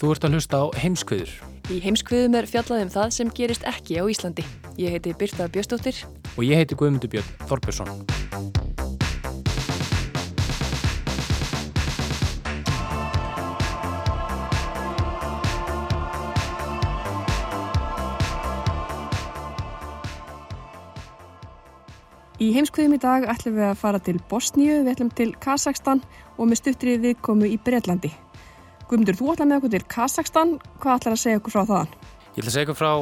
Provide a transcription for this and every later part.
Þú ert að hlusta á heimskviður Í heimskviðum er fjallað um það sem gerist ekki á Íslandi. Ég heiti Birta Bjöstóttir. og ég heiti Guðmundur Björn Þorbjörnsson. Í heimskviðum í dag ætlum við að fara til Bosníu, við ætlum til Kazakstan og með stuttri viðkomu í Breitlandi. Guðmundur, þú ætlar með okkur til Kazakstan. Hvað ætlar að segja okkur frá þaðan? Ég ætla að segja ykkur frá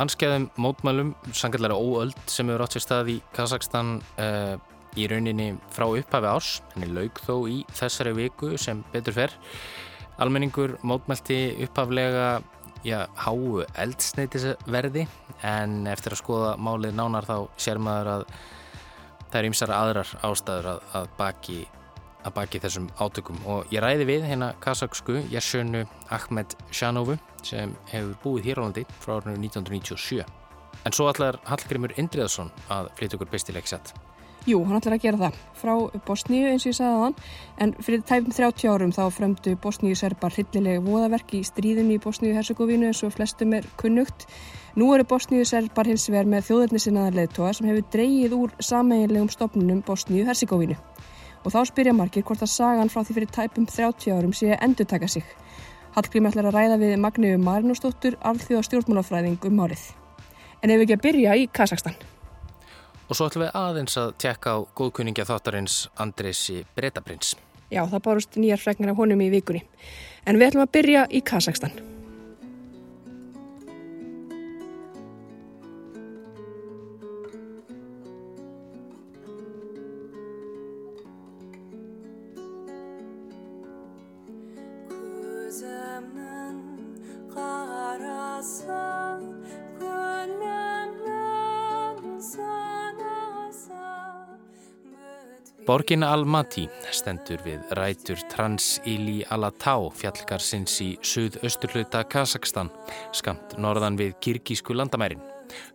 mannskeiðum mótmælum, sangallara óöld sem hefur átt sér stað í Kazakstan uh, í rauninni frá upphafi árs. Henni laug þó í þessari viku sem betur fer. Almenningur mótmælti upphaflega já, háu eldsneitisverði en eftir að skoða málið nánar þá sér maður að það er ymsar aðrar ástæður að, að, baki, að baki þessum átökum. Og ég ræði við hérna kazaksku Jersjönu Ahmed Shanovu sem hefur búið hér á landi frá árinu 1997 en svo allar Hallgrimur Indriðarsson að flytja okkur bestileg sett. Jú, hann ætlar að gera það. Frá Bosníu eins og ég sagði þann en fyrir tæpum 30 árum þá fremdu Bosníu serbar hryllileg voðaverk í stríðunni í Bosníu-Herzegovinu eins og flestum er kunnugt. Nú eru Bosníu serbar hins vegar með þjóðurnisinnaðar leðtóa sem hefur dreyið úr sameiginlegum stopnunum Bosníu-Herzegovinu. Og þá spyrja margir hvort að sagan frá því fyrir tæpum 30 árum sé að endur taka sig. Hallgrím ætlar að ræða við Magniðu Marinósdóttur, alþjóða stjórnmálafræðing um árið. En ef við ekki að byrja í Kazakstan. og svo ætlum við aðeins að tjekka á góðkunningja þáttarins Andresi Bretaprins Já, það bárust nýjar fregnar af honum í vikunni. En við ætlum að byrja í Kazakstan. Borgin Almaty stendur við rætur Trans-Ili Alatá fjallgarsins í suðausturhluta Kazakstan, skamt norðan við kirkísku landamærin.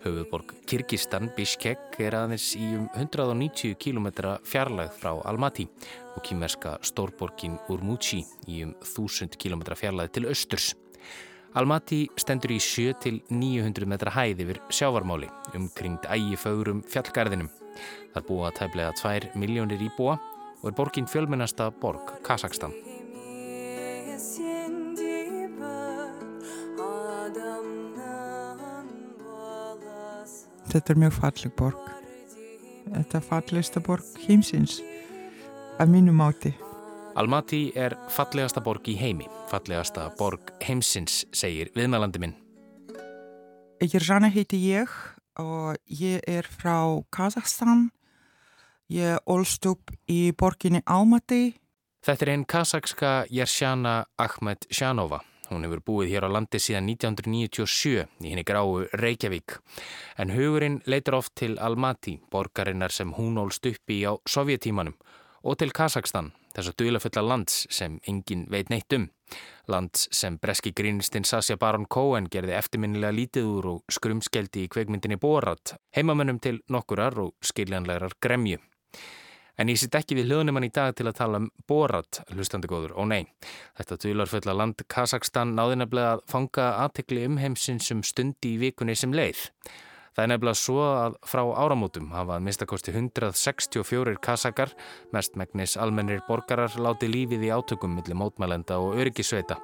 Höfuborg Kirgistan Bishkek er aðeins í um 190 km fjarlægð frá Almaty og kýmerska stórborgin Urmuchi í um 1000 km fjarlægð til austurs. Almaty stendur í 7-900 metra hæð yfir sjávarmáli umkringd ægifögurum fjallgarðinum. Þar búa tæplega 2 miljónir íbúa og er borgin fjölmennasta borg Kazakstan. Þetta er mjög falleg borg. Þetta er fallegsta borg heimsins af mínum áti. Almaty er fallegasta borg í heimi, fallegasta borg heimsins, segir viðmælandi minn. Jerjana heiti ég og ég er frá Kazakstan. Ég ólst upp í borginni Almaty. Þetta er einn kazakska Jersjana Ahmed Sjanova. Hún hefur búið hér á landi síðan 1997 í henni gráu Reykjavík. En hugurinn leitur oft til Almaty, borgarinnar sem hún ólst upp í á sovjetímanum og til Kazakstan, þess að duðlafulla lands sem engin veit neitt um. Lands sem breski grínistinn Sasja Baron Cohen gerði eftirminnilega lítið úr og skrumskeldi í kveikmyndinni Borat, heimamönnum til nokkurar og skiljanlegar gremju. En ég sitt ekki við hljóðnumann í dag til að tala um Borat, hlustandi góður, ó nei. Þetta duðlarfulla land Kazakstan náði nefnilega að fanga aðtekli um heimsins um stundi í vikunni sem leið. Það er nefnilega svo að frá áramótum hafa að mistakosti 164 kasakar, mest megnis almennir borgarar láti lífið í átökum millir mótmælenda og öryggisveita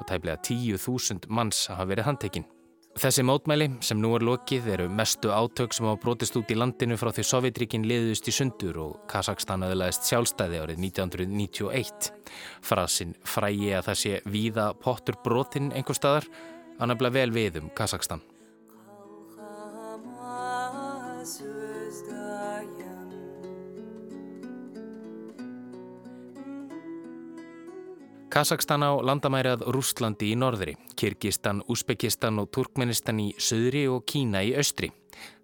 og tæplega 10.000 manns hafa verið handtekinn. Þessi mótmæli sem nú er lokið eru mestu átök sem hafa brotist út í landinu frá því Sovjetríkin liðust í sundur og Kazakstan aðlaðist sjálfstæði árið 1991. Frasin frægi að það sé víða pottur brotinn einhver staðar að nefnilega vel við um Kazakstan. Kazakstan á landamærið Rústlandi í norðri, Kyrkistan, Úsbekistan og Turkmenistan í söðri og Kína í austri.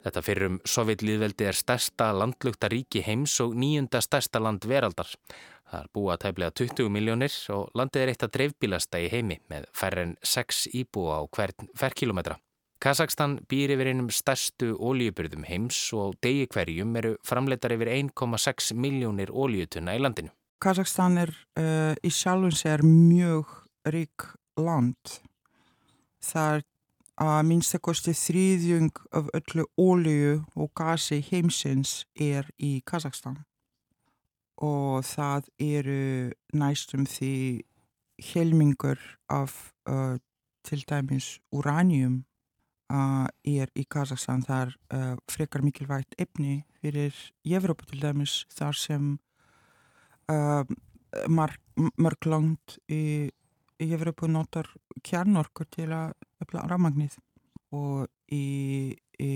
Þetta fyrir um Sovjetlýðveldi er stærsta landlugta ríki heims og nýjunda stærsta land veraldar. Það er búa tæplega 20 miljónir og landið er eitt að dreifbílasta í heimi með færre en 6 íbúa á hvern ferkilometra. Kazakstan býr yfir einum stærstu ólíubyrðum heims og degi hverjum eru framleitar yfir 1,6 miljónir ólíutunna í landinu. Kazakstan er uh, í sjálfum sér mjög rík land. Það er að minnstakosti þrýðjung af öllu ólíu og gasi heimsins er í Kazakstan. Og það eru næstum því helmingur af uh, til dæmis uranium uh, er í Kazakstan. Það er uh, frekar mikilvægt efni fyrir Evropa til dæmis þar sem mörg langt í, Evropu notar kjarnorkur til að öfla rafmagnið og í, í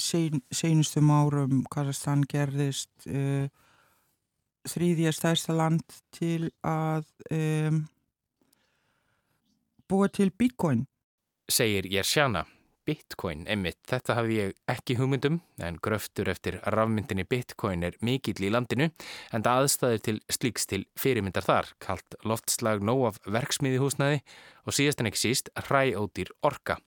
sein, seinustum árum Kazakstan gerðist uh, þrýðja stærsta land til að um, búa til bitcoin. Segir Jersjana Bitcoin, emitt, þetta hafi ég ekki hugmyndum en gröftur eftir rafmyndinni Bitcoin er mikill í landinu en það aðstæður til slíks til fyrirmyndar þar, kallt loftslag nóg af verksmiðihúsnaði og síðast en ekki síst hræódýr orka.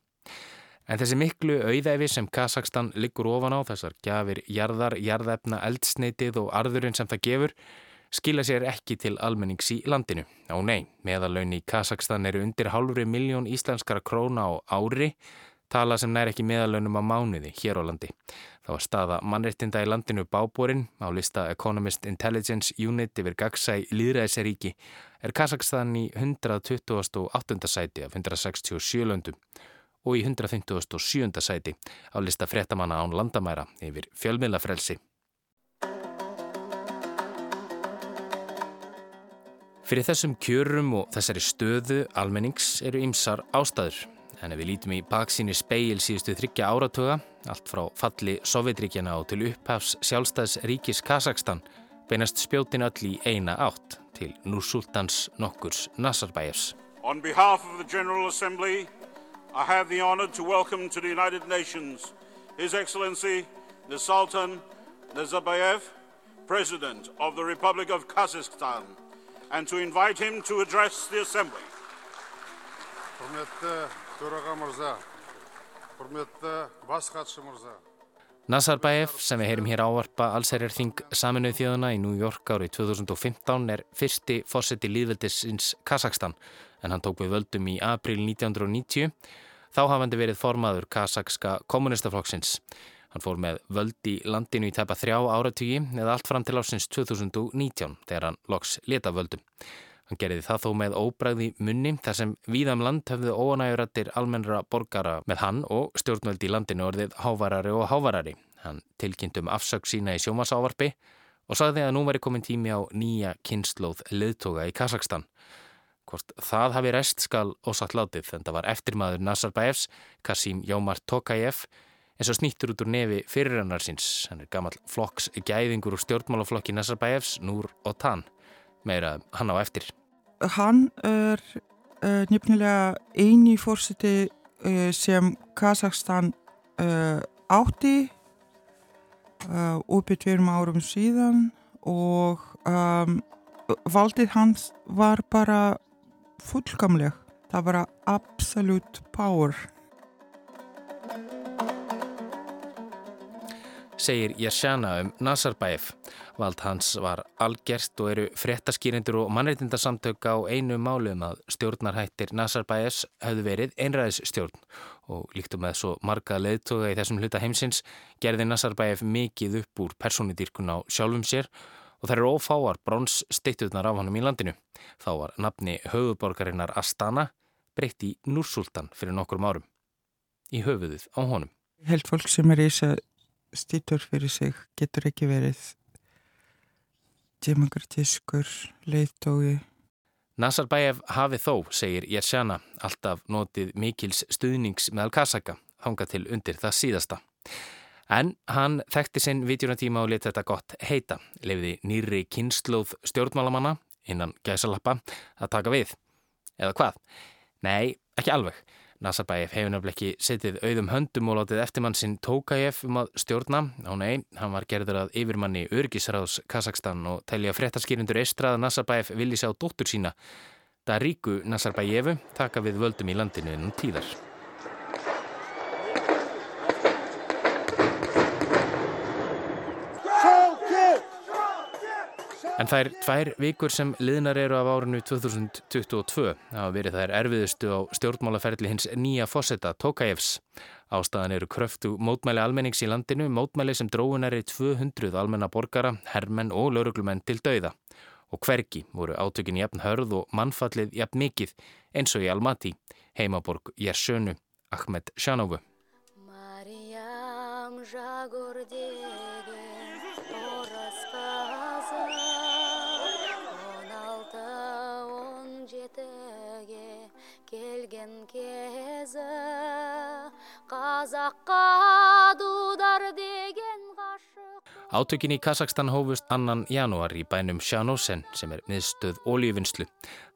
En þessi miklu auðæfi sem Kazakstan liggur ofan á þessar gafir jarðar, jarðefna, eldsneitið og arðurinn sem það gefur skila sér ekki til almennings í landinu. Á nei, meðalaun í Kazakstan eru undir halvri miljón íslenskara króna á ári tala sem nær ekki meðalönum á mánuði hér á landi. Það var staða mannreitinda í landinu bábúrin á lista Economist Intelligence Unit yfir gagsæ líðræðiseríki er Kazakstan í 128. sæti af 167 löndum og í 157. sæti á lista frettamanna án landamæra yfir fjölmiðlafrelsi. Fyrir þessum kjörum og þessari stöðu almennings eru ymsar ástæður. En ef við lítum í baksíni speil síðustu þryggja áratöga, allt frá falli Sovjetríkjana og til upphafs sjálfstæðs ríkis Kazakstan, beinast spjótin öll í eina átt til Nursultans nokkurs Nazarbæjefs. On behalf of the General Assembly, I have the honor to welcome to the United Nations His Excellency the Sultan Nazarbayev, President of the Republic of Kazakhstan, and to invite him to address the Assembly төраға мырза құрметті бас хатшы мырза Nazarbayev sem við heyrim hér ávarpa allsherjar þing saminuð þjóðuna í New York árið 2015 er fyrsti fórseti líðveldisins Kazakstan en hann tók við völdum í april 1990 þá hafandi verið formaður kazakska kommunistaflokksins hann fór með völd í landinu í tæpa þrjá áratugi eða allt fram til ásins 2019 þegar hann loks leta völdum Hann gerði það þó með óbræði munni þar sem víðam land höfðu óanægurattir almennra borgara með hann og stjórnvöldi í landinu orðið hávarari og hávarari. Hann tilkynntum afsökk sína í sjómasávarpi og sagði að nú væri komin tími á nýja kynnslóð leðtoga í Kazakstan. Hvort það hafi rest skal ósatt látið en það var eftirmaður Nazarbayevs, Kasim Jómar Tokayev, eins og snýttur út úr nefi fyrirrannar síns. Hann er gammal flokks gæðingur úr stjórnmálaflokki Nazarbayevs, Núr og Tann meira hann á eftir? Hann er uh, nefnilega eini fórseti uh, sem Kazakstan uh, átti uppið tverum árum síðan og um, valdið hans var bara fullkamleg. Það var absolutt power. Segir Jersjana um Nazarbayev. Vald hans var algerst og eru fréttaskýrindur og mannreitindarsamtök á einu málu um að stjórnarhættir Nazarbayevs hefðu verið einræðisstjórn og líktum með svo marga leðtoga í þessum hluta heimsins gerði Nazarbayev mikið upp úr personidýrkun á sjálfum sér og þær eru ófáar bronssteyttuðnar af honum í landinu. Þá var nafni höfuborgarinnar Astana breytt í Nursultan fyrir nokkur árum. í höfuðið á honum. Helt fólk sem er ísa stýtur fyrir sig getur ekki verið demokratískur leiðtói. Nazarbayev hafi þó, segir Jersjana, alltaf notið mikils stuðnings meðal Kasaka, hanga til undir það síðasta. En hann þekkti sinn videonatíma og leti þetta gott heita, lefiði nýri kynnslóð stjórnmálamanna, innan gæsalappa, að taka við. Eða hvað? Nei, ekki alveg. Nazarbayev hefur nefnileg ekki setið auðum höndum og látið eftirmann sinn Tókajev um að stjórna. Á nei, hann var gerður að yfirmanni Örgisráðs Kazakstan og telja fréttaskýrindur eistrað að Nazarbayev vilji sjá dóttur sína. Það ríku Nazarbayevu taka við völdum í landinu ennum tíðar. En er tvær vikur sem liðnar eru af árinu 2022. Það hafa verið þær erfiðustu á stjórnmálaferðli hins nýja fósetta Tokajevs. Ástæðan eru kröftu mótmæli almennings í landinu, mótmæli sem dróðunar er 200 almenna borgara, herrmenn og lauruglumenn til dauða. Og hvergi voru átökin jafn hörð og mannfallið jafn mikið eins og í Almaty, heimaborg Jersönu, Ahmed Shanovu. Mariam келген кезі қазаққа дудар деген ғашық Átökin í Kazakstan hófust annan janúar í bænum Sjanosen sem er miðstöð ólíuvinnslu.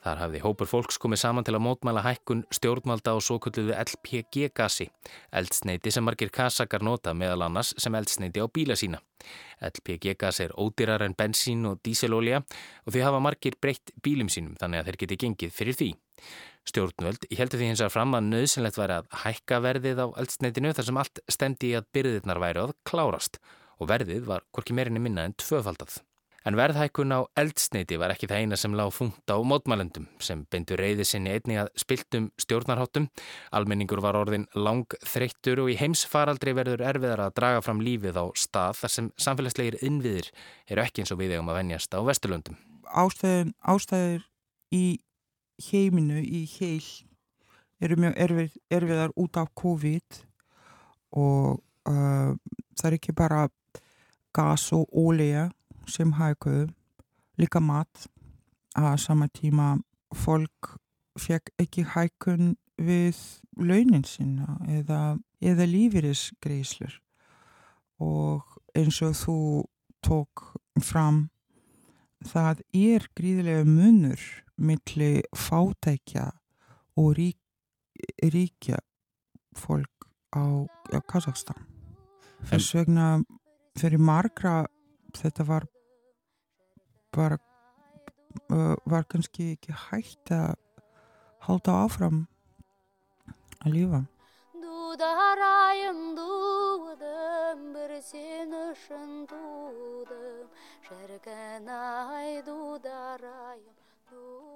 Þar hafði hópur fólks komið saman til að mótmæla hækkun stjórnvalda og svo kulluðu LPG-gasi, eldsneiti sem margir Kazakar nota meðal annars sem eldsneiti á bíla sína. LPG-gas er ódýrar en bensín og díselolja og því hafa margir breytt bílum sínum þannig að þeir geti gengið fyrir því. Stjórnvöld heldur því hins að fram að nöðsynlegt væri að hækka verðið á eldsneitinu þar sem allt stendi í að byrðirnar væri að klárast og verðið var hvorki meirinni minna en tvöfaldað. En verðhækkun á eldsneiti var ekki það eina sem lág funkt á mótmælendum sem beindu reyði sinni einni að spiltum stjórnarháttum. Almenningur var orðin lang þreyttur og í heimsfaraldri verður erfiðar að draga fram lífið á stað þar sem samfélagslegir innviðir eru ekki eins og við eigum að venjast á Vesturlöndum. Ástæðir í heiminu í heil eru mjög erfið, erfiðar út af COVID og uh, það er ekki bara gas og ólíja sem hækuðu, líka mat. Að sama tíma fólk fekk ekki hækun við launin sinna eða, eða lífeyrisgreislur og eins og þú tók fram það er gríðilega munur millir fátækja og rík, ríkja fólk á, á Kazakstan þess vegna fyrir margra þetta var bara uh, var kannski ekki hægt að halda áfram að lífa Dúðarayum dúðum, bir sen ışın dúðum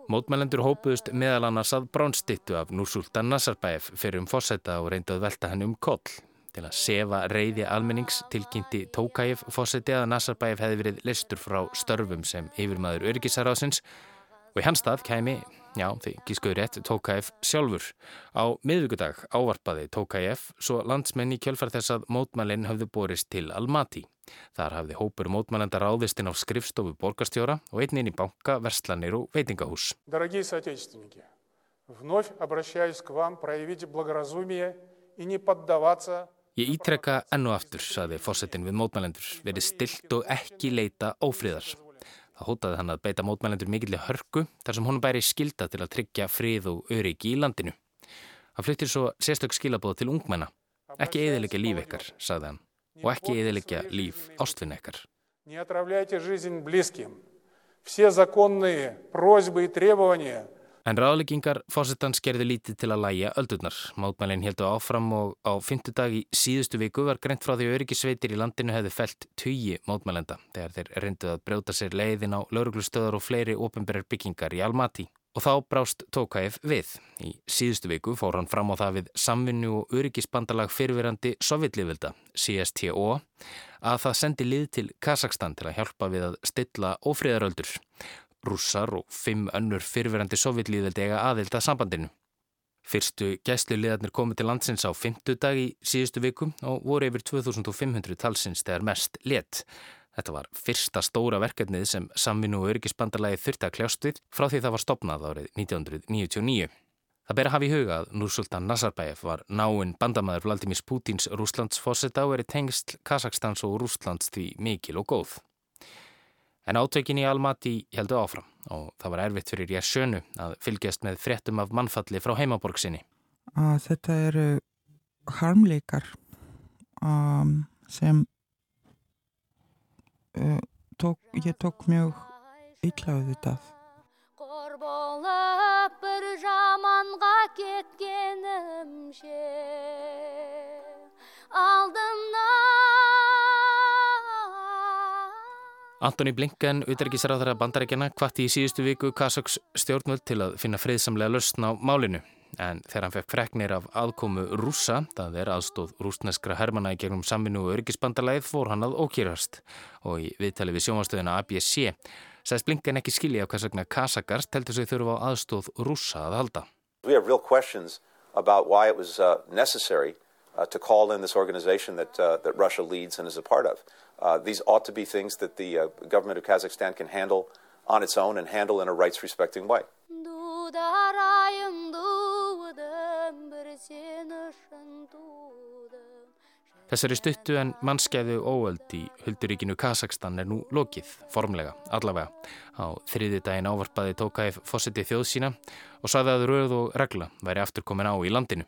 Mótmælendur hópuðust meðal annars að bránstittu af Núsultan Nazarbayev fyrir um fósetta og reyndu að velta hann um koll. Til að sefa reyði almennings tilkynnti Tókajev fósetti að Nazarbayev hefði verið listur frá störfum sem yfirmaður öryggisaráðsins og í hans stað kæmi, já því gískuður rétt, Tókajev sjálfur. Á miðvíkudag ávarpaði Tókajev svo landsmenn í kjölfar þess að mótmælinn hafði borist til Almaty. Þar hafði hópur mótmælenda ráðistinn á skrifstofu borgarstjóra og einnin í banka, verslanir og veitingahús. Dagið sateistinniki, vnóf abraðsjáis kvam præviti blagarazumíja og nýpaddavatsa Ég ítrekka ennu aftur, saði fórsetin við mótmælendur, verið stilt og ekki leita ófríðar. Það hótaði hann að beita mótmælendur mikilvæg hörku þar sem hún bæri skilda til að tryggja frið og öryggi í landinu. Hann flyttir svo sérstök skilabóð til ungmenna. Ekki eðilega líf ekkar, saði hann og ekki eðilegja líf ástfinn ekkar. En ráðleggingar fósittans gerði lítið til að læja öldurnar. Mátmælinn heldu áfram og á fymtudag í síðustu viku var greint frá því öryggisveitir í landinu hefði felt tugi mátmælenda þegar þeir reynduð að brjóta sér leiðin á lauruglustöðar og fleiri ofinberðar byggingar í Almaty. Og þá brást Tókaev við. Í síðustu viku fór hann fram á það við samvinnu og öryggisbandalag fyrirverandi sovjetlífilda, CSTO, að það sendi lið til Kazakstan til að hjálpa við að stilla ófríðaröldur. Rússar og fimm önnur fyrirverandi sovjetlífildi eiga aðild að sambandinu. Fyrstu gæsluliðarnir komið til landsins á fymtudag í síðustu vikum og voru yfir 2500 talsins þegar mest let. Þetta var fyrsta stóra verkefnið sem samvinnu og örgisbandarlægi þurfti að kljást við frá því það var stopnað árið 1999. Það ber að hafa í huga að Núrsultan Nazarbæf var náinn bandamæður Vladimir Putins Rúslandsfosseta og er tengst Kazakstans og Rúslands því mikil og góð. En átökin í Almaty heldu áfram og það var erfitt fyrir ég sjönu að fylgjast með fréttum af mannfalli frá heimaborg sinni. Þetta eru harmleikar um, sem tók, ég tók mjög yllaðu þetta. Qor bo'lib bir jamonga ketganimcha aldimdan Antoni Blinken, utryggisræðara bandarækjana, hvati í síðustu viku Kasaks stjórnvöld til að finna friðsamlega löstn á málinu. En þegar hann fekk freknir af aðkomu rúsa, það er aðstóð rúsneskra hermana í gegnum samvinnu og örgisbandalæð, fór hann að ókýrast. Og í viðtali við sjónastöðina ABC sæðist Blinken ekki skilja af hvers vegna Kasakars teltur sig þurfa á aðstóð rúsa að halda. We have real questions about why it was uh, necessary uh, to call in this organization that, uh, that Russia leads and is a part of. Uh, these ought to be things that the uh, government of Kazakhstan can handle on its own and handle in a rights respecting way. Þessari stuttu en mannskeiðu óöld í hulduríkinu Kazakstan er nú lokið, formlega, allavega. Á þriði daginn ávarpaði tókaði fósiti þjóð sína og saði að rauð og regla væri aftur komin á í landinu.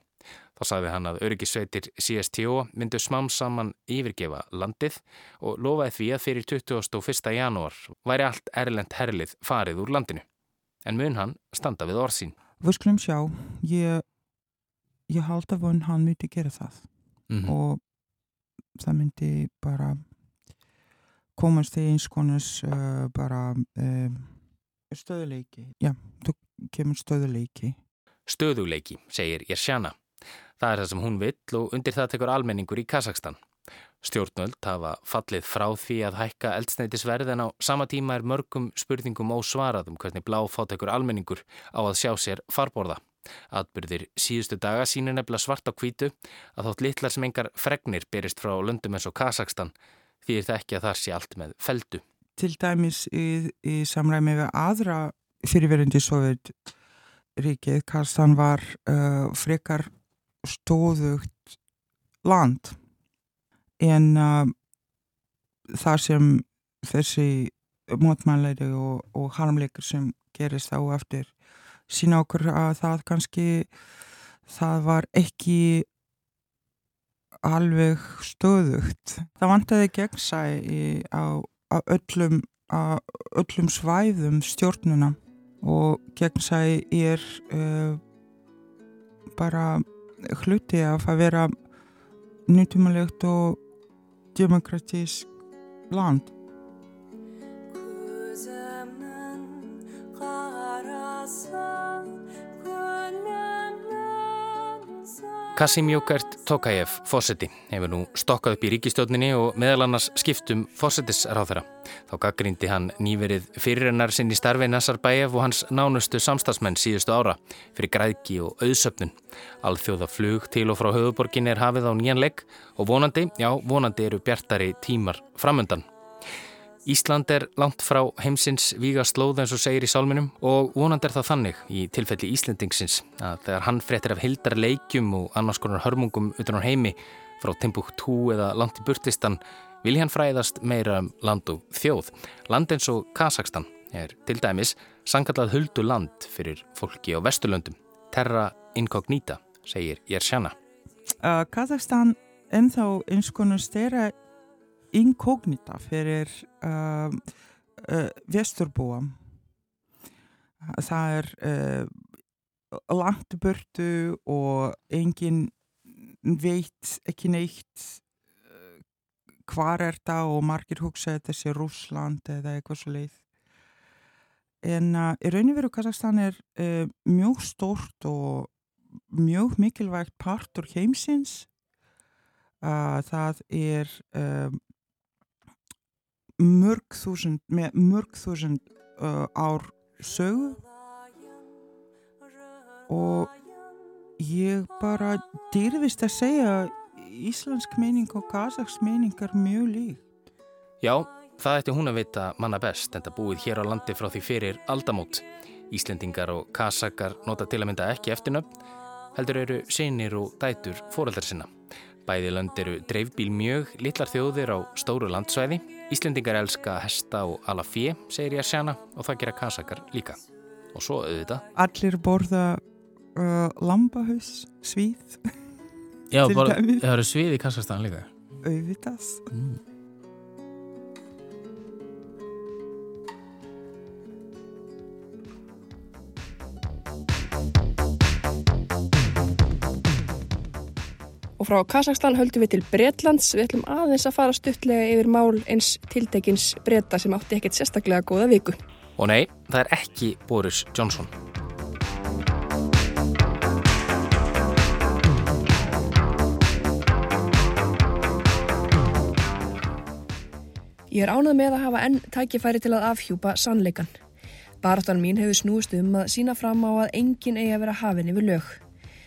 Þá sagði hann að öryggisveitir CSTO myndu smám saman yfirgefa landið og lofaði því að fyrir 21. janúar væri allt erlend herlið farið úr landinu. En mun hann standa við orðsín. Við skulum sjá, ég, ég halda von hann myndi gera það mm -hmm. og það myndi bara komast í eins konus uh, bara uh, stöðuleiki. Já, þú kemur stöðuleiki. Stöðuleiki, segir Jersjana. Það er það sem hún vill og undir það tekur almenningur í Kazakstan. Stjórnvöld hafa fallið frá því að hækka eldsneitisverð en á sama tíma er mörgum spurningum ósvarað um hvernig bláfátekur almenningur á að sjá sér farborða. Atbyrðir síðustu daga sínir nefnilega svart á kvítu að þótt litlar sem engar fregnir berist frá löndum eins og Kazakstan því er það ekki að það sé allt með feldu. Til dæmis í, í samræmi við aðra fyrirverindi Sovjet ríkið, Kazakstan var uh, frekar stóðugt land en uh, það sem þessi mótmæleiri og, og harmleikar sem gerist á eftir sína okkur að það kannski það var ekki alveg stöðugt. Það vantaði gegnsæ á, á öllum, á öllum svæðum stjórnuna og gegnsæ er uh, bara hluti af að vera nýttumalegt og demokratísk land. Kasim Jókert Tokajev, fósetti, hefur nú stokkað upp í ríkistjóninni og meðal annars skiptum fósettisráþara. Þá gaggrindi hann nýverið fyrirennar sinn í starfi Nazarbæjev og hans nánustu samstagsmenn síðustu ára fyrir græðki og auðsöpnun. Alþjóða flug til og frá höfuborgin er hafið á nýjanleik og vonandi, já vonandi eru bjartari tímar framöndan. Ísland er langt frá heimsins víga slóð eins og segir í sálminum og vonand er það þannig í tilfelli Íslendingsins að þegar hann frettir af hildar leikjum og annars konar hörmungum utan á heimi frá Timbuktu eða langt í burtlistan vil hann fræðast meira um land og þjóð. Land eins og Kazakstan er til dæmis sangallað huldu land fyrir fólki á Vesturlöndum. Terra incognita, segir Jersjana. Uh, Kazakstan ennþá eins konar stera inkognita fyrir uh, uh, vesturbúa. Það er uh, langt burtu og engin veit ekki neitt uh, hvar er það og margir hugsa þetta sé Rúsland eða eitthvað svo leið en uh, í rauninu veru Kazakstan er uh, mjög stort og mjög mikilvægt partur heimsins. Það er um, mörg þúsund, með mörg þúsund uh, ár sögu og Ég bara dýrðist að segja íslensk meining og kazaks meining er mjög líkt. Já, það ætti hún að vita manna best en það búið hér á landi frá því fyrir aldamót. Íslendingar og kazakar nota til að mynda ekki eftirnöfn, heldur eru sinir og dætur fóreldar sinna. Bæði lönd eru dreifbíl mjög, litlar þjóðir á stóru landsvæði. Íslendingar elska hesta og ala fjö, segir ég að sjana, og það gera kazakar líka. Og svo auðvitað. Allir borða uh, lambahus, svíð. Já, bara, það eru svið í Kassastan líka. Auðvitað. Mm. Og frá Kazakstan höldum við til Breitlands. Við ætlum aðeins að fara stuttlega yfir mál eins tildekins breyta sem átti ekkert sérstaklega góða viku. Og nei, það er ekki Boris Johnson. Ég er ánað með að hafa enn tækifæri til að afhjúpa sannleikan. Baratan mín hefur snúist um að sína fram á að enginn eigi að vera hafinn yfir lög.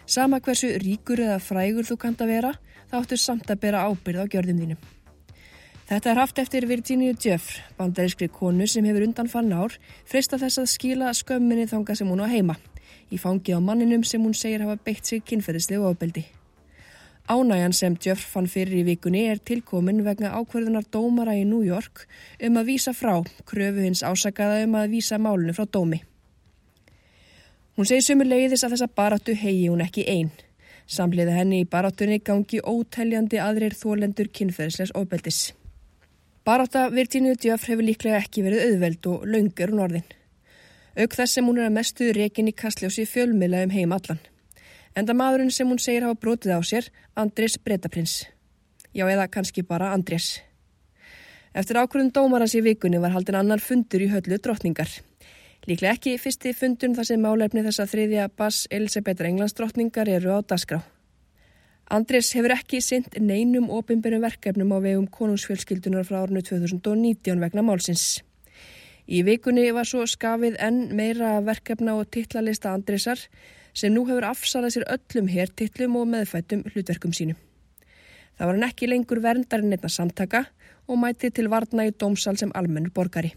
Sama hversu ríkur eða frægur þú kant að vera, þá áttu samt að bera ábyrð á gjörðum þínum. Þetta er haft eftir Virginia Jeff, bandarískri konu sem hefur undan fann ár, freysta þess að skila skömminni þanga sem hún á heima, í fangi á manninum sem hún segir hafa beitt sig kynferðislegu ofbeldi. Ánæjan sem Jeff fann fyrir í vikunni er tilkomin vegna ákverðunar dómara í New York um að vísa frá, kröfu hins ásakaða um að vísa málunu frá dómi. Hún segir sömu leiðis að þessa baráttu hegi hún ekki einn. Samliða henni í baráttunni gangi ótæljandi aðrir þólendur kynferðislegs ofbeldis. Barátta Virginia Djöfr hefur líklega ekki verið auðveld og laungur hún orðin. Auk þess sem hún er að mestu rekin í kastljósi fjölmila um heim allan. Enda maðurinn sem hún segir hafa brotið á sér, Andrés Bretaprins. Já, eða kannski bara Andrés. Eftir ákvörðun dómarans í vikunni var haldin annar fundur í höllu drotningar. Líklega ekki fyrsti fundun þar sem málefni þess að þriðja Bass Elisabeth Englandsdrottningar eru á dasgrá. Andrés hefur ekki synd neinum ofinbjörnum verkefnum á vegum konungsfjölskyldunar frá árnu 2019 vegna málsins. Í vikunni var svo skafið enn meira verkefna og titlalista Andrésar sem nú hefur afsalað sér öllum hér titlum og meðfættum hlutverkum sínum. Það var hann ekki lengur verndarinn einna samtaka og mæti til varna í dómsal sem almennur borgari.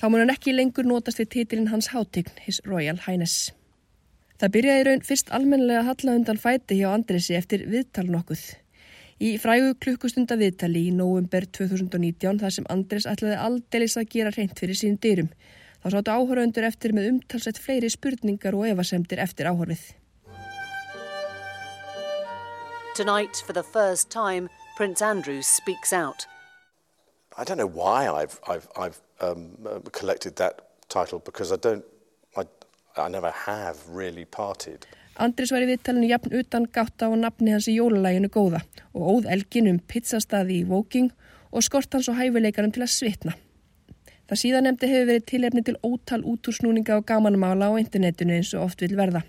Þá mun hann ekki lengur notast við títilinn hans hátign, His Royal Highness. Það byrjaði raun fyrst almenlega að halla undan fæti hjá Andresi eftir viðtal nokkuð. Í frægu klukkustunda viðtali í nóvumber 2019 þar sem Andres ætlaði aldeilis að gera reynd fyrir sín dyrum. Þá sáttu áhöröndur eftir með umtalsett fleiri spurningar og evasemtir eftir áhörfið. Tonight, for the first time, Prince Andrew speaks out. I don't know why I've, I've, I've um, uh, collected that title because I don't, I, I never have really parted. Andris var í viðtalinu jafn utan gátt á nafni hans í jólalæginu góða og óð elgin um pizzastaði í Woking og skort hans og hæfileikanum til að svitna. Það síðan nefndi hefur verið tilefni til ótal útúrsnúninga og gamanmála á internetinu eins og oft vil verða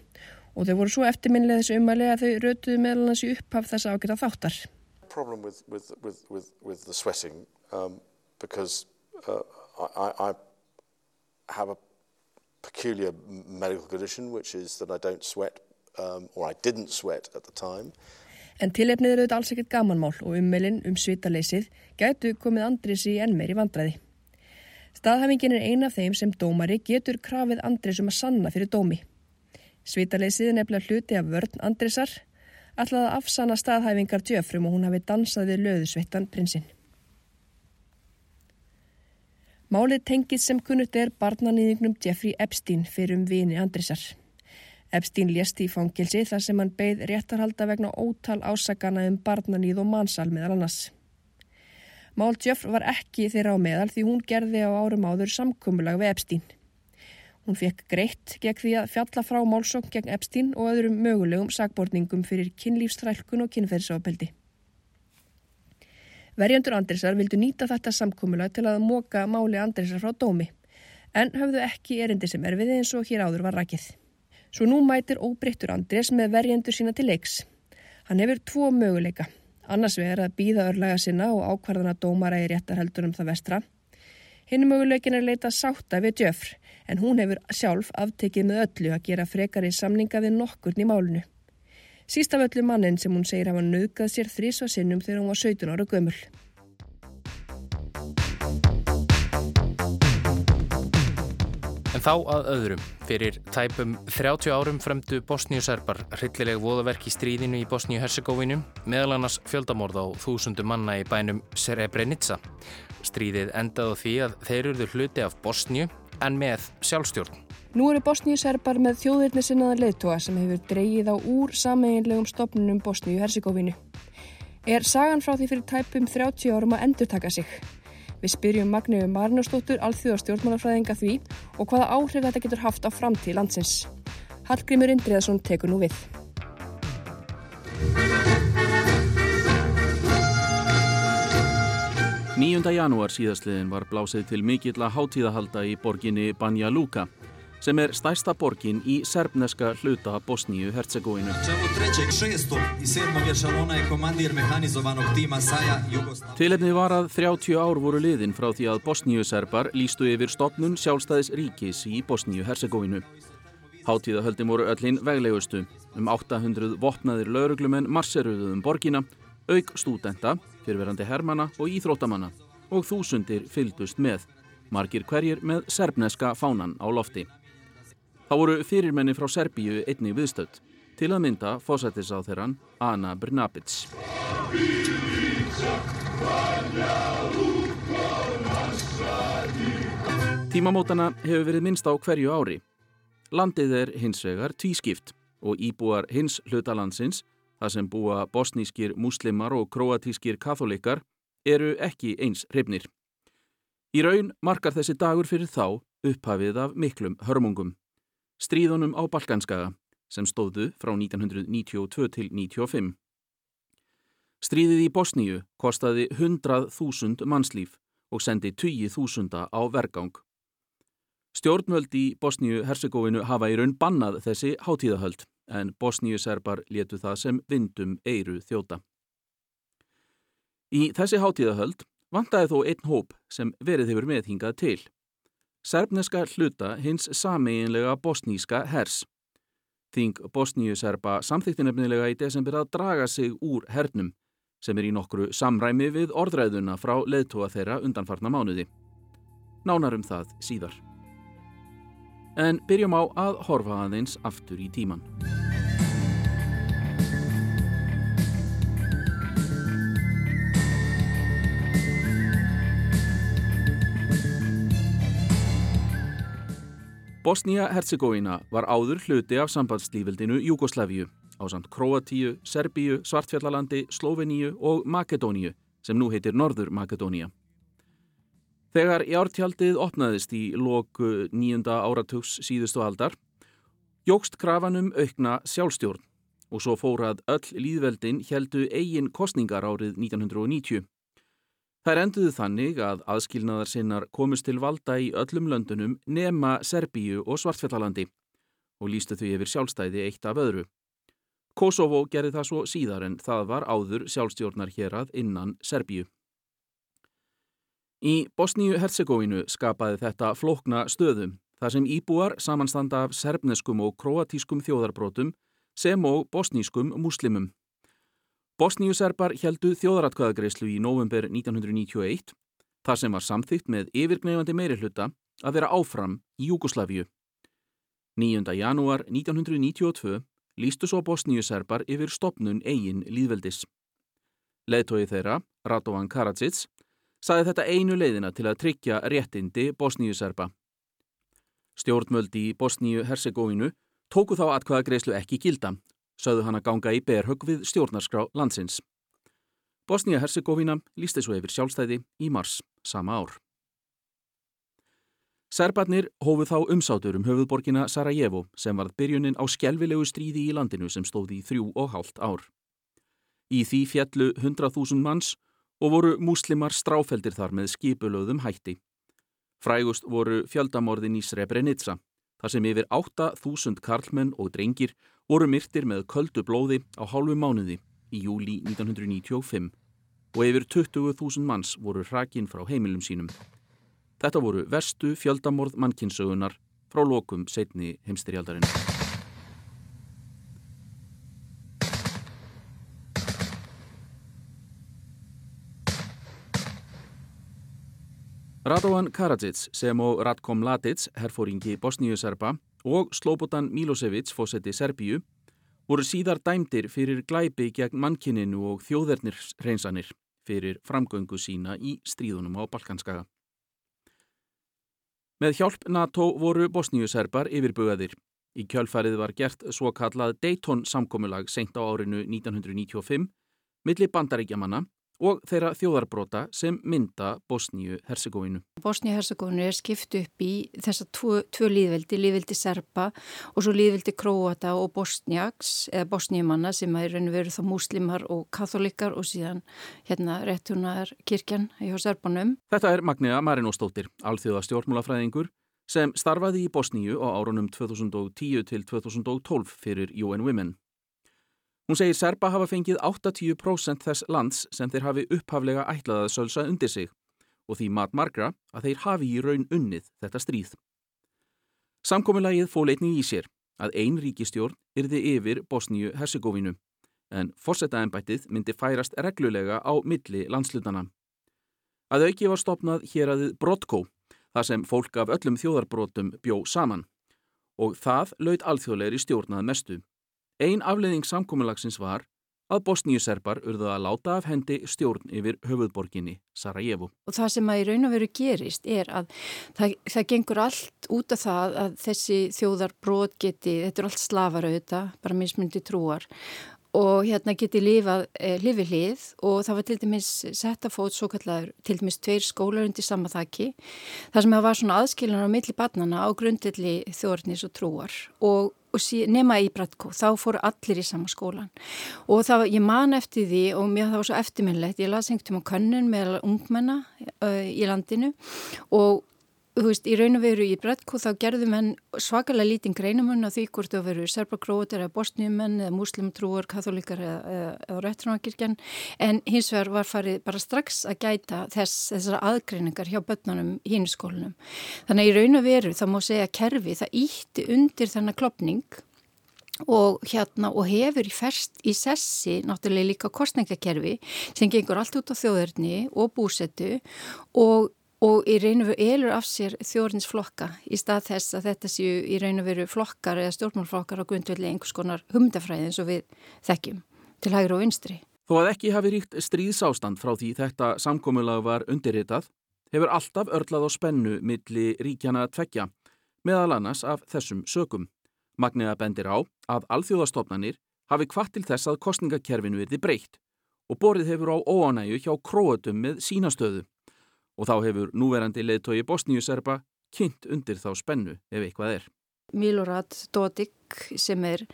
og þau voru svo eftirminlega þessu umæli að þau rötuðu meðal hans í upphaf þessa ágæta þáttar. Problem with, with, with, with, with the sweating um, because uh, I, I have a peculiar medical condition, which is that I don't sweat, um, or I didn't sweat at the time. En tilefnið eru þetta alls ekkert gamanmál og ummelinn um svitaleysið gætu komið Andris í enn meiri vandræði. Staðhæfingin er eina af þeim sem dómari getur krafið Andris um að sanna fyrir dómi. Svitaleysið er nefnilega hluti af vörn Andrisar, alltaf að afsanna staðhæfingar djöfrum og hún hafi dansað við löðusvittan prinsinn. Málið tengið sem kunnut er barnanýðingnum Jeffrey Epstein fyrir um vini Andrisar. Epstein lést í fangilsi þar sem hann beigð réttarhalda vegna ótal ásakana um barnanýð og mannsal meðal annars. Mál Jeff var ekki þeirra á meðal því hún gerði á árum áður samkummulag við Epstein. Hún fekk greitt gegn því að fjalla frá málsókn gegn Epstein og öðrum mögulegum sagbortningum fyrir kynlífstrælkun og kynferðsafabeldi. Verjandur Andrisar vildu nýta þetta samkómula til að móka máli Andrisar frá dómi, en höfðu ekki erindi sem er við eins og hér áður var rækið. Svo nú mætir óbreyttur Andris með verjandur sína til leiks. Hann hefur tvo möguleika, annars vegar að býða örlaga sinna og ákvarðana dómara í réttarheldur um það vestra. Hinn möguleikin er leita sátta við djöfr, en hún hefur sjálf aftekið með öllu að gera frekari samninga við nokkurn í málunu. Síst af öllu mannin sem hún segir hafa nauðgað sér þrísva sinnum þegar hún var 17 ára gömul. En þá að öðrum. Fyrir tæpum 30 árum fremdu Bosníuserbar hryllileg voðaverk í stríðinu í Bosníu-Herzegovinu, meðal annars fjöldamorð á þúsundu manna í bænum Srebrenica. Stríðið endaði því að þeir eruðu hluti af Bosníu en með sjálfstjórn. Nú eru Bosníuserbar með þjóðirni sinnaða leittóa sem hefur dreyið á úr sameinlegum stopnunum Bosníu-Herzegovinu. Er sagan frá því fyrir tæpum 30 árum að endur taka sig? Við spyrjum Magneu Marnastóttur, alþjóðar stjórnmálafræðinga því og hvaða áhrif þetta getur haft á framtíð landsins. Hallgrimur Indriðarsson tekur nú við. Nýjunda janúar síðastliðin var blásið til mikill að hátíðahalda í borginni Banja Luka sem er stærsta borgin í serbneska hluta Bosníu-Herzegovinu. Tilefnið var að 30 ár voru liðin frá því að Bosníu-Serbar lístu yfir stopnun sjálfstæðis ríkis í Bosníu-Herzegovinu. Hátíðahöldin voru öllin veglegustu. Um 800 vopnaðir lauruglumenn marseruðuðum borgina, auk stúdenta, fyrirverandi hermana og íþróttamanna og þúsundir fyldust með, margir hverjir með serbneska fánan á lofti. Það voru fyrirmenni frá Serbíu einnig viðstöld, til að mynda fósættisáþeran Ana Brnabic. Tímamótana hefur verið minnst á hverju ári. Landið er hins vegar tvískipt og íbúar hins hlutalandsins, það sem búa bosnískir muslimar og kroatískir katholikar, eru ekki eins hrifnir. Í raun markar þessi dagur fyrir þá upphafið af miklum hörmungum stríðunum á Balkanskaga sem stóðu frá 1992 til 1995. Stríðið í Bosníu kostaði 100.000 mannslíf og sendi 20.000 á vergang. Stjórnvöld í Bosníu-Herzegovinu hafa í raun bannað þessi hátíðahöld en Bosníu-Serbar letu það sem vindum eiru þjóta. Í þessi hátíðahöld vantaði þó einn hóp sem verið hefur meðhingað til serbneska hluta hins sameinlega bosníska hers. Þing Bosníu-serba samþykti nefnilega í desember að draga sig úr hernum sem er í nokkru samræmi við orðræðuna frá leðtóa þeirra undanfarna mánuði. Nánarum það síðar. En byrjum á að horfa aðeins aftur í tíman. Bosnia-Herzegovina var áður hluti af sambandslífildinu Júgoslavíu á samt Kroatíu, Serbíu, Svartfjallalandi, Sloveníu og Makedóníu sem nú heitir Norður Makedónia. Þegar jártjaldið opnaðist í loku nýjunda áratugs síðustu aldar, jógst krafanum aukna sjálfstjórn og svo fórað öll líðveldin heldu eigin kostningar árið 1990. Þær enduðu þannig að aðskilnaðar sinnar komist til valda í öllum löndunum nema Serbíu og Svartfjallalandi og lístu þau yfir sjálfstæði eitt af öðru. Kosovo gerði það svo síðar en það var áður sjálfstjórnar hér að innan Serbíu. Í Bosníu-Herzegovinu skapaði þetta flokna stöðum þar sem íbúar samanstanda af serbneskum og kroatískum þjóðarbrótum sem og bosnískum muslimum. Bosníuserbar heldu þjóðaratkvæðagreyslu í november 1991 þar sem var samþygt með yfirgnefandi meiri hluta að vera áfram í Júgoslavíu. 9. janúar 1992 lístu svo Bosníuserbar yfir stopnun eigin líðveldis. Leðtói þeirra, Radovan Karadzic, saði þetta einu leiðina til að tryggja réttindi Bosníuserba. Stjórnmöldi í Bosníu-Herzegovinu tóku þá atkvæðagreyslu ekki gilda sögðu hann að ganga í berhögg við stjórnarskrá landsins. Bosnia-Herzegovina lísti svo yfir sjálfstæði í mars sama ár. Serbarnir hófuð þá umsátur um höfuðborgina Sarajevo sem varð byrjunin á skjelvilegu stríði í landinu sem stóði í þrjú og hálft ár. Í því fjallu 100.000 manns og voru múslimar stráfeldir þar með skipulöðum hætti. Frægust voru fjöldamorðin í Srebrenica, þar sem yfir 8.000 karlmenn og drengir voru myrtir með köldu blóði á hálfu mánuði í júli 1995 og yfir 20.000 manns voru hrakinn frá heimilum sínum. Þetta voru verstu fjöldamorð mannkinsögunar frá lokum setni heimstirjaldarinn. Radovan Karadzic sem og Ratkom Ladic, herfóringi Bosníu-Serba, og Slobodan Milosevic, fósetti Serbíu, voru síðar dæmdir fyrir glæpi gegn mannkininu og þjóðernir reynsanir fyrir framgöngu sína í stríðunum á Balkanskaga. Með hjálp NATO voru Bosníu-Serbar yfirbugaðir. Í kjölfarið var gert svo kallað Dayton samkomulag seint á árinu 1995 milli bandaríkjamanna og þeirra þjóðarbrota sem mynda Bosníu-Herzegovinu. Bosníu-Herzegovinu er skipt upp í þessa tvo, tvo líðveldi, líðveldi Serpa og svo líðveldi Króata og Bosniaks eða Bosníumanna sem er raun og veru þá múslimar og katholikar og síðan hérna réttunar kirkjan hjá Serpanum. Þetta er Magnea Marinóstóttir, alþjóða stjórnmálafræðingur sem starfaði í Bosníu á árunum 2010 til 2012 fyrir UN Women. Hún segir Serba hafa fengið 80% þess lands sem þeir hafi upphaflega ætlaðað sölsa undir sig og því mat margra að þeir hafi í raun unnið þetta stríð. Samkomulagið fól einnig í sér að ein ríkistjórn yrði yfir Bosníu-Herzegovinu en fórsetaðanbættið myndi færast reglulega á milli landslutana. Að auki var stopnað hér aðið Brotko, þar sem fólk af öllum þjóðarbrotum bjó saman og það laud alþjóðleiri stjórnað mestu. Einn afleiðing samkominnlagsins var að bosníuserbar urðu að láta af hendi stjórn yfir höfuðborginni Sarajevo. Og það sem að í raun og veru gerist er að það, það gengur allt út af það að þessi þjóðar brot geti, þetta er allt slafarauða, bara mismundi trúar og hérna geti lifað eh, lifi hlið og það var til dæmis sett að fót svo kallar til dæmis tveir skólar undir sama þakki þar sem það var svona aðskilunar á milli barnana á grundilli þjórnis og trúar og og sí, nema í Bratko, þá fóru allir í sama skólan og það, ég man eftir því og mér það var svo eftirminnlegt, ég las einhvern tíma könnun með ungmenna uh, í landinu og þú veist, í raun og veru í Bretko þá gerðu menn svakalega lítinn greinamunn á því hvort það veru serbakrótir eða bosniumenn eða muslimtrúar, katholikar eða, eða, réttrunarkirkjan en hins vegar var farið bara strax að gæta þess, þessara aðgreiningar hjá börnunum í hinn skólinum. Þannig að í raun og veru þá má segja kerfi það ítti undir þennan klopning og hérna og hefur í ferst í sessi náttúrulega líka kostningakerfi sem gengur allt út á þjóðurni og búsetu og og í raun og veru elur af sér þjórinsflokka í stað þess að þetta séu í raun og veru flokkar eða stjórnmálflokkar á grundvelli einhvers konar humdafræði eins og við þekkjum til hægri og vinstri. Þó að ekki hafi ríkt stríðsástand frá því þetta samkomulag var undirritað, hefur alltaf örlað á spennu milli ríkjana tveggja, meðal annars af þessum sökum. Magniða bendir á að alþjóðastofnanir hafi kvart til þess að kostningakerfinu verði breytt og borið hefur á óanægu hjá króatum með sínastöðu og þá hefur núverandi leðtogi Bosníu-Serba kynnt undir þá spennu ef eitthvað er. Milorad Dodik sem er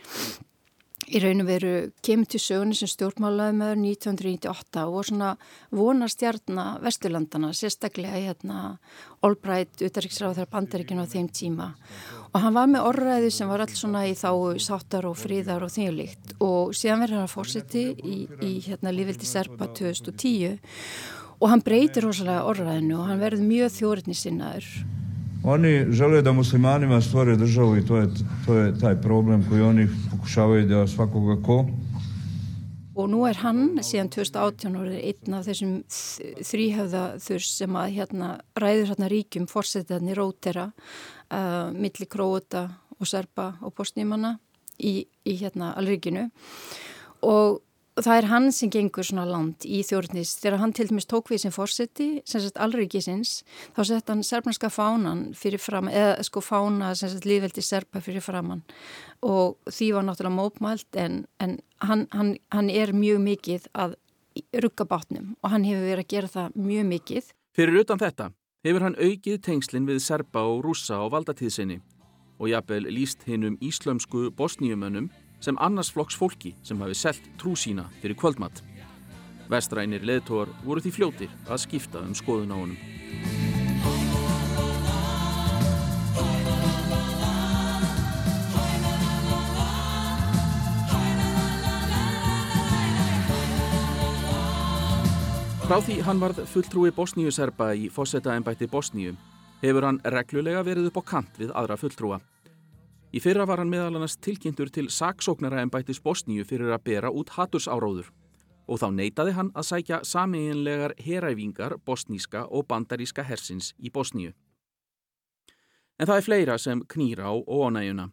í raun og veru kemur til sögunni sem stjórnmálaði með 1998 og svona vonarstjarnar Vesturlandana, sérstaklega hérna Olbrætt, utaríksráð þar bandaríkinu á þeim tíma. Og hann var með orðræði sem var alls svona í þá sáttar og fríðar og þýjulikt og síðan verður hann fórseti í, í hérna lífildi Serba 2010 og hann breytir rosalega orðræðinu og hann verður mjög þjóriðni sinnaður. Oni žele da muslimanima stvore državu i to je, to je taj problem koji oni pokušavaju da svakoga ko. Og nú er hann síðan 2018 og er einn af þessum þrýhauða þurs sem að hérna ræður hérna ríkjum fórsetarnir rótera uh, milli Króta og Serba og Bosnímanna í, í hérna alríkinu og það er hann sem gengur svona land í þjórnis þegar hann til dæmis tók við sem fórseti sem sagt allrikisins þá sett hann serbnarska fánan fyrir fram eða sko fána sem sagt líðveldi serpa fyrir framann og því var náttúrulega mópmælt en, en hann, hann, hann er mjög mikið að rugga bátnum og hann hefur verið að gera það mjög mikið. Fyrir utan þetta hefur hann aukið tengslinn við serpa og rúsa á valdatíðsinni og jafnvel líst hinn um íslömsku bosníumönnum sem annars flokks fólki sem hafi selt trú sína fyrir kvöldmatt. Vestrænir leðtóar voru því fljótir að skipta um skoðun á honum. Frá því hann varð fulltrúi Bosníu-Serba í fósetta-embætti Bosníu hefur hann reglulega verið upp á kant við aðra fulltrúa. Í fyrra var hann meðal annars tilkynntur til saksóknara ennbættis Bosníu fyrir að bera út hattursáróður og þá neytaði hann að sækja samiðinlegar heræfingar bosníska og bandaríska hersins í Bosníu. En það er fleira sem knýra á óanægjuna.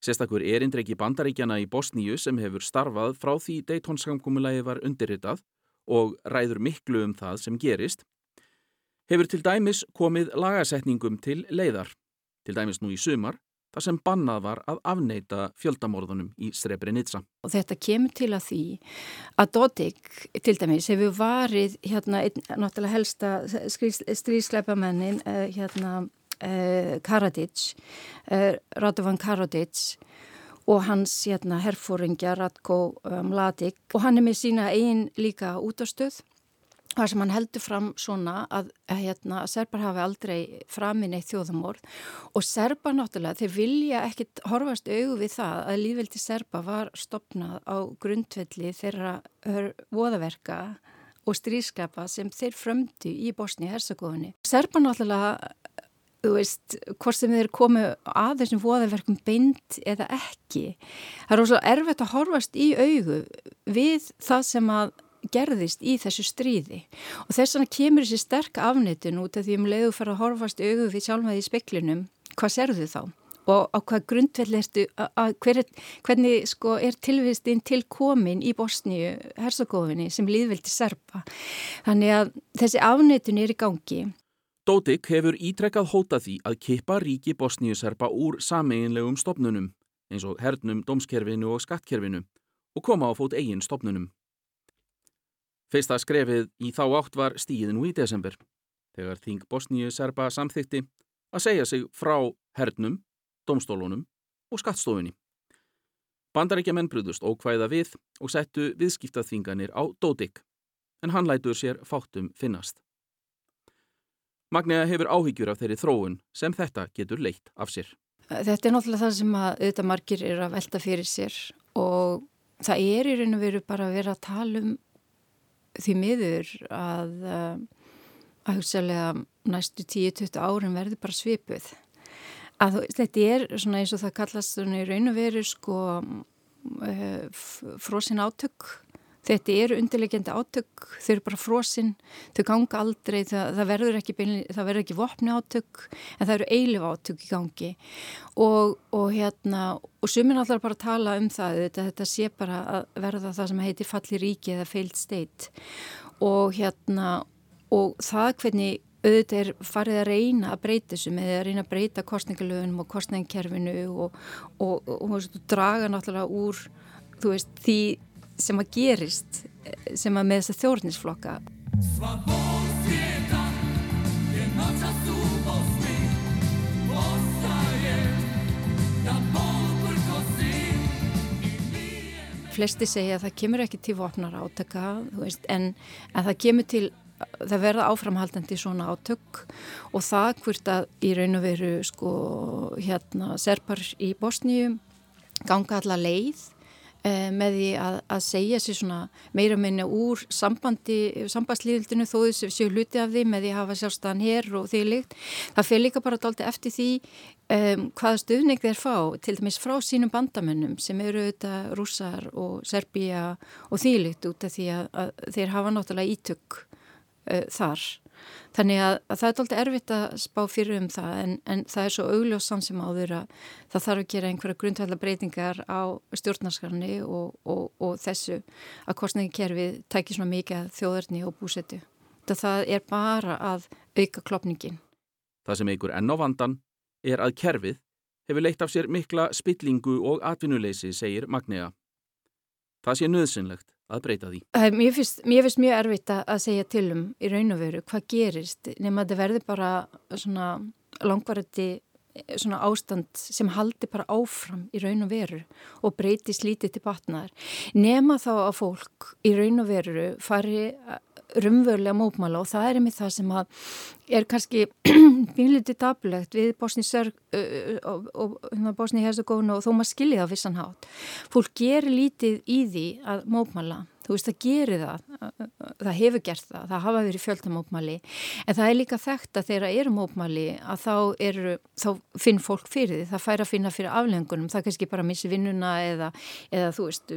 Sérstakur erindreiki bandaríkjana í Bosníu sem hefur starfað frá því Dayton-samkúmulagi var undirritað og ræður miklu um það sem gerist, hefur til dæmis komið lagasetningum til leiðar, til dæmis nú í sumar, þar sem bannað var að afneita fjöldamorðunum í Srebrenica. Og þetta kemur til að því að Dodik til dæmis hefur varið hérna náttúrulega helsta stríðsleipamennin uh, hérna uh, Karadic, uh, Radovan Karadic og hans hérna herfóringja Ratko Mladic og hann er með sína einn líka útastöð Það sem hann heldur fram svona að, að, hérna, að Serbar hafi aldrei framinn eitt þjóðamorð og Serbar náttúrulega, þeir vilja ekkit horfast auðu við það að lífveldi Serba var stopnað á grundvelli þeirra voðaverka og strískapa sem þeir frömdu í Bosni-Herzegovini. Serbar náttúrulega, þú veist, hvort sem þeir komu að þessum voðaverkum beint eða ekki, það er ósað erfitt að horfast í auðu við það sem að gerðist í þessu stríði. Og þess vegna kemur þessi sterk afnitun út af því um leiðu fara að horfast auðu við sjálfmaði í speklinum, hvað serðu þá? Og á hvað grundvelli ertu hver, hvernig sko er tilvistinn til komin í Bosníu Herzogofinni sem líðveldi serpa þannig að þessi afnitun er í gangi. Dódik hefur ítrekkað hóta því að kippa ríki Bosníu serpa úr sameinlegum stopnunum eins og hernum, dómskerfinu og skattkerfinu og koma á fót eigin stopnunum Fyrsta skrefið í þá átt var stíðin úr í desember, þegar Þing Bosníu Serba samþykti að segja sig frá hernum, domstólunum og skattstofunni. Bandaríkja menn brúðust ókvæða við og settu viðskiptaþinganir á Dódik, en hann lætur sér fátum finnast. Magnea hefur áhyggjur af þeirri þróun sem þetta getur leitt af sér. Þetta er náttúrulega það sem að auðvitað margir er að velta fyrir sér og það er í raun og veru bara að vera að tala um því miður að eh, að hugsaðlega næstu 10-20 árum verður bara svipuð. Að þetta er svona eins og það kallast svona í raun og veru sko uh, frosin átök þetta eru undirlegjandi átök þau eru bara frosin, þau ganga aldrei það, það verður ekki, ekki vopni átök en það eru eilif átök í gangi. Og, og hérna og sumin allar bara tala um það þetta, þetta sé bara að verða það sem heitir falli ríki eða failed state. Og hérna og það hvernig auðvitað er farið að reyna að breyta þessu með að reyna að breyta kostningalögunum og kostningakerfinu og draga náttúrulega úr þú veist því sem að gerist sem að með þess að þjórnisflokka Flesti segja að það kemur ekki til vopnar átaka veist, en, en það kemur til það verða áframhaldandi svona átök og það hvort að í raun og veru sko hérna serpar í Bosníu ganga alla leið Eh, með því að, að segja sér svona meira minna úr sambandi sambandslíðildinu þó þessu séu hluti af því með því að hafa sjálfstæðan hér og því líkt. Það fyrir líka bara daldi eftir því um, hvaða stuðning þeir fá til dæmis frá sínum bandamönnum sem eru auðvitað rússar og serbíja og því líkt út af því að, að þeir hafa náttúrulega ítök uh, þar Þannig að, að það er doldið erfitt að spá fyrir um það en, en það er svo augljósan sem áður að það þarf að gera einhverja grundvallar breytingar á stjórnarskarni og, og, og þessu að kostningikerfið tækir svona mikið þjóðarni og búsetu. Það er bara að auka klopningin. Það sem eigur enn á vandan er að kerfið hefur leitt af sér mikla spillingu og atvinnuleysi, segir Magnea. Það sé nöðsynlegt að breyta því. Mér finnst, mér finnst mjög erfitt að segja til um í raun og veru hvað gerist nema að það verði bara svona langvarandi svona ástand sem haldi bara áfram í raun og veru og breyti slítið til batnaðar nema þá að fólk í raun og veru fari rumvörlega mópmála og það er einmitt það sem að er kannski bínlítið dablegt við Bosni-Herzegovina og þó maður skiljið á vissanhátt. Fólk gerir lítið í því að mópmála, þú veist að gerir það það hefur gert það, það hafa verið fjöldamópmæli en það er líka þekkt að þegar eru mópmæli að þá, eru, þá finn fólk fyrir því, það fær að finna fyrir aflengunum, það kannski bara missi vinnuna eða, eða þú veist,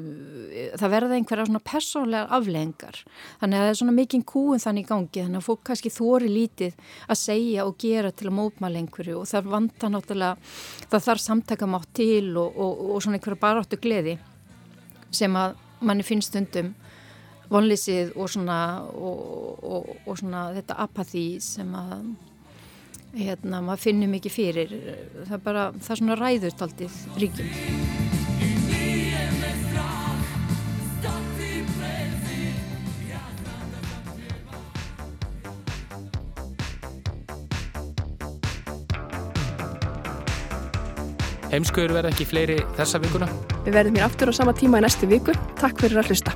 það verða einhverja svona persónlega aflengar, þannig að það er svona mikinn kúin þannig í gangi, þannig að fólk kannski þóri lítið að segja og gera til að mópmæla einhverju og það vanta náttúrulega, það þarf samtakamátt til og, og, og svona einhverja baráttu gleði sem að manni finnst stundum vonlýsið og svona, og, og, og svona þetta apatí sem að hérna, maður finnur mikið fyrir. Það er bara, það er svona ræðurtaldið ríkjum Heimskuður verða ekki fleiri þessa vikuna? Við verðum hér aftur á sama tíma í næstu viku. Takk fyrir að hlusta.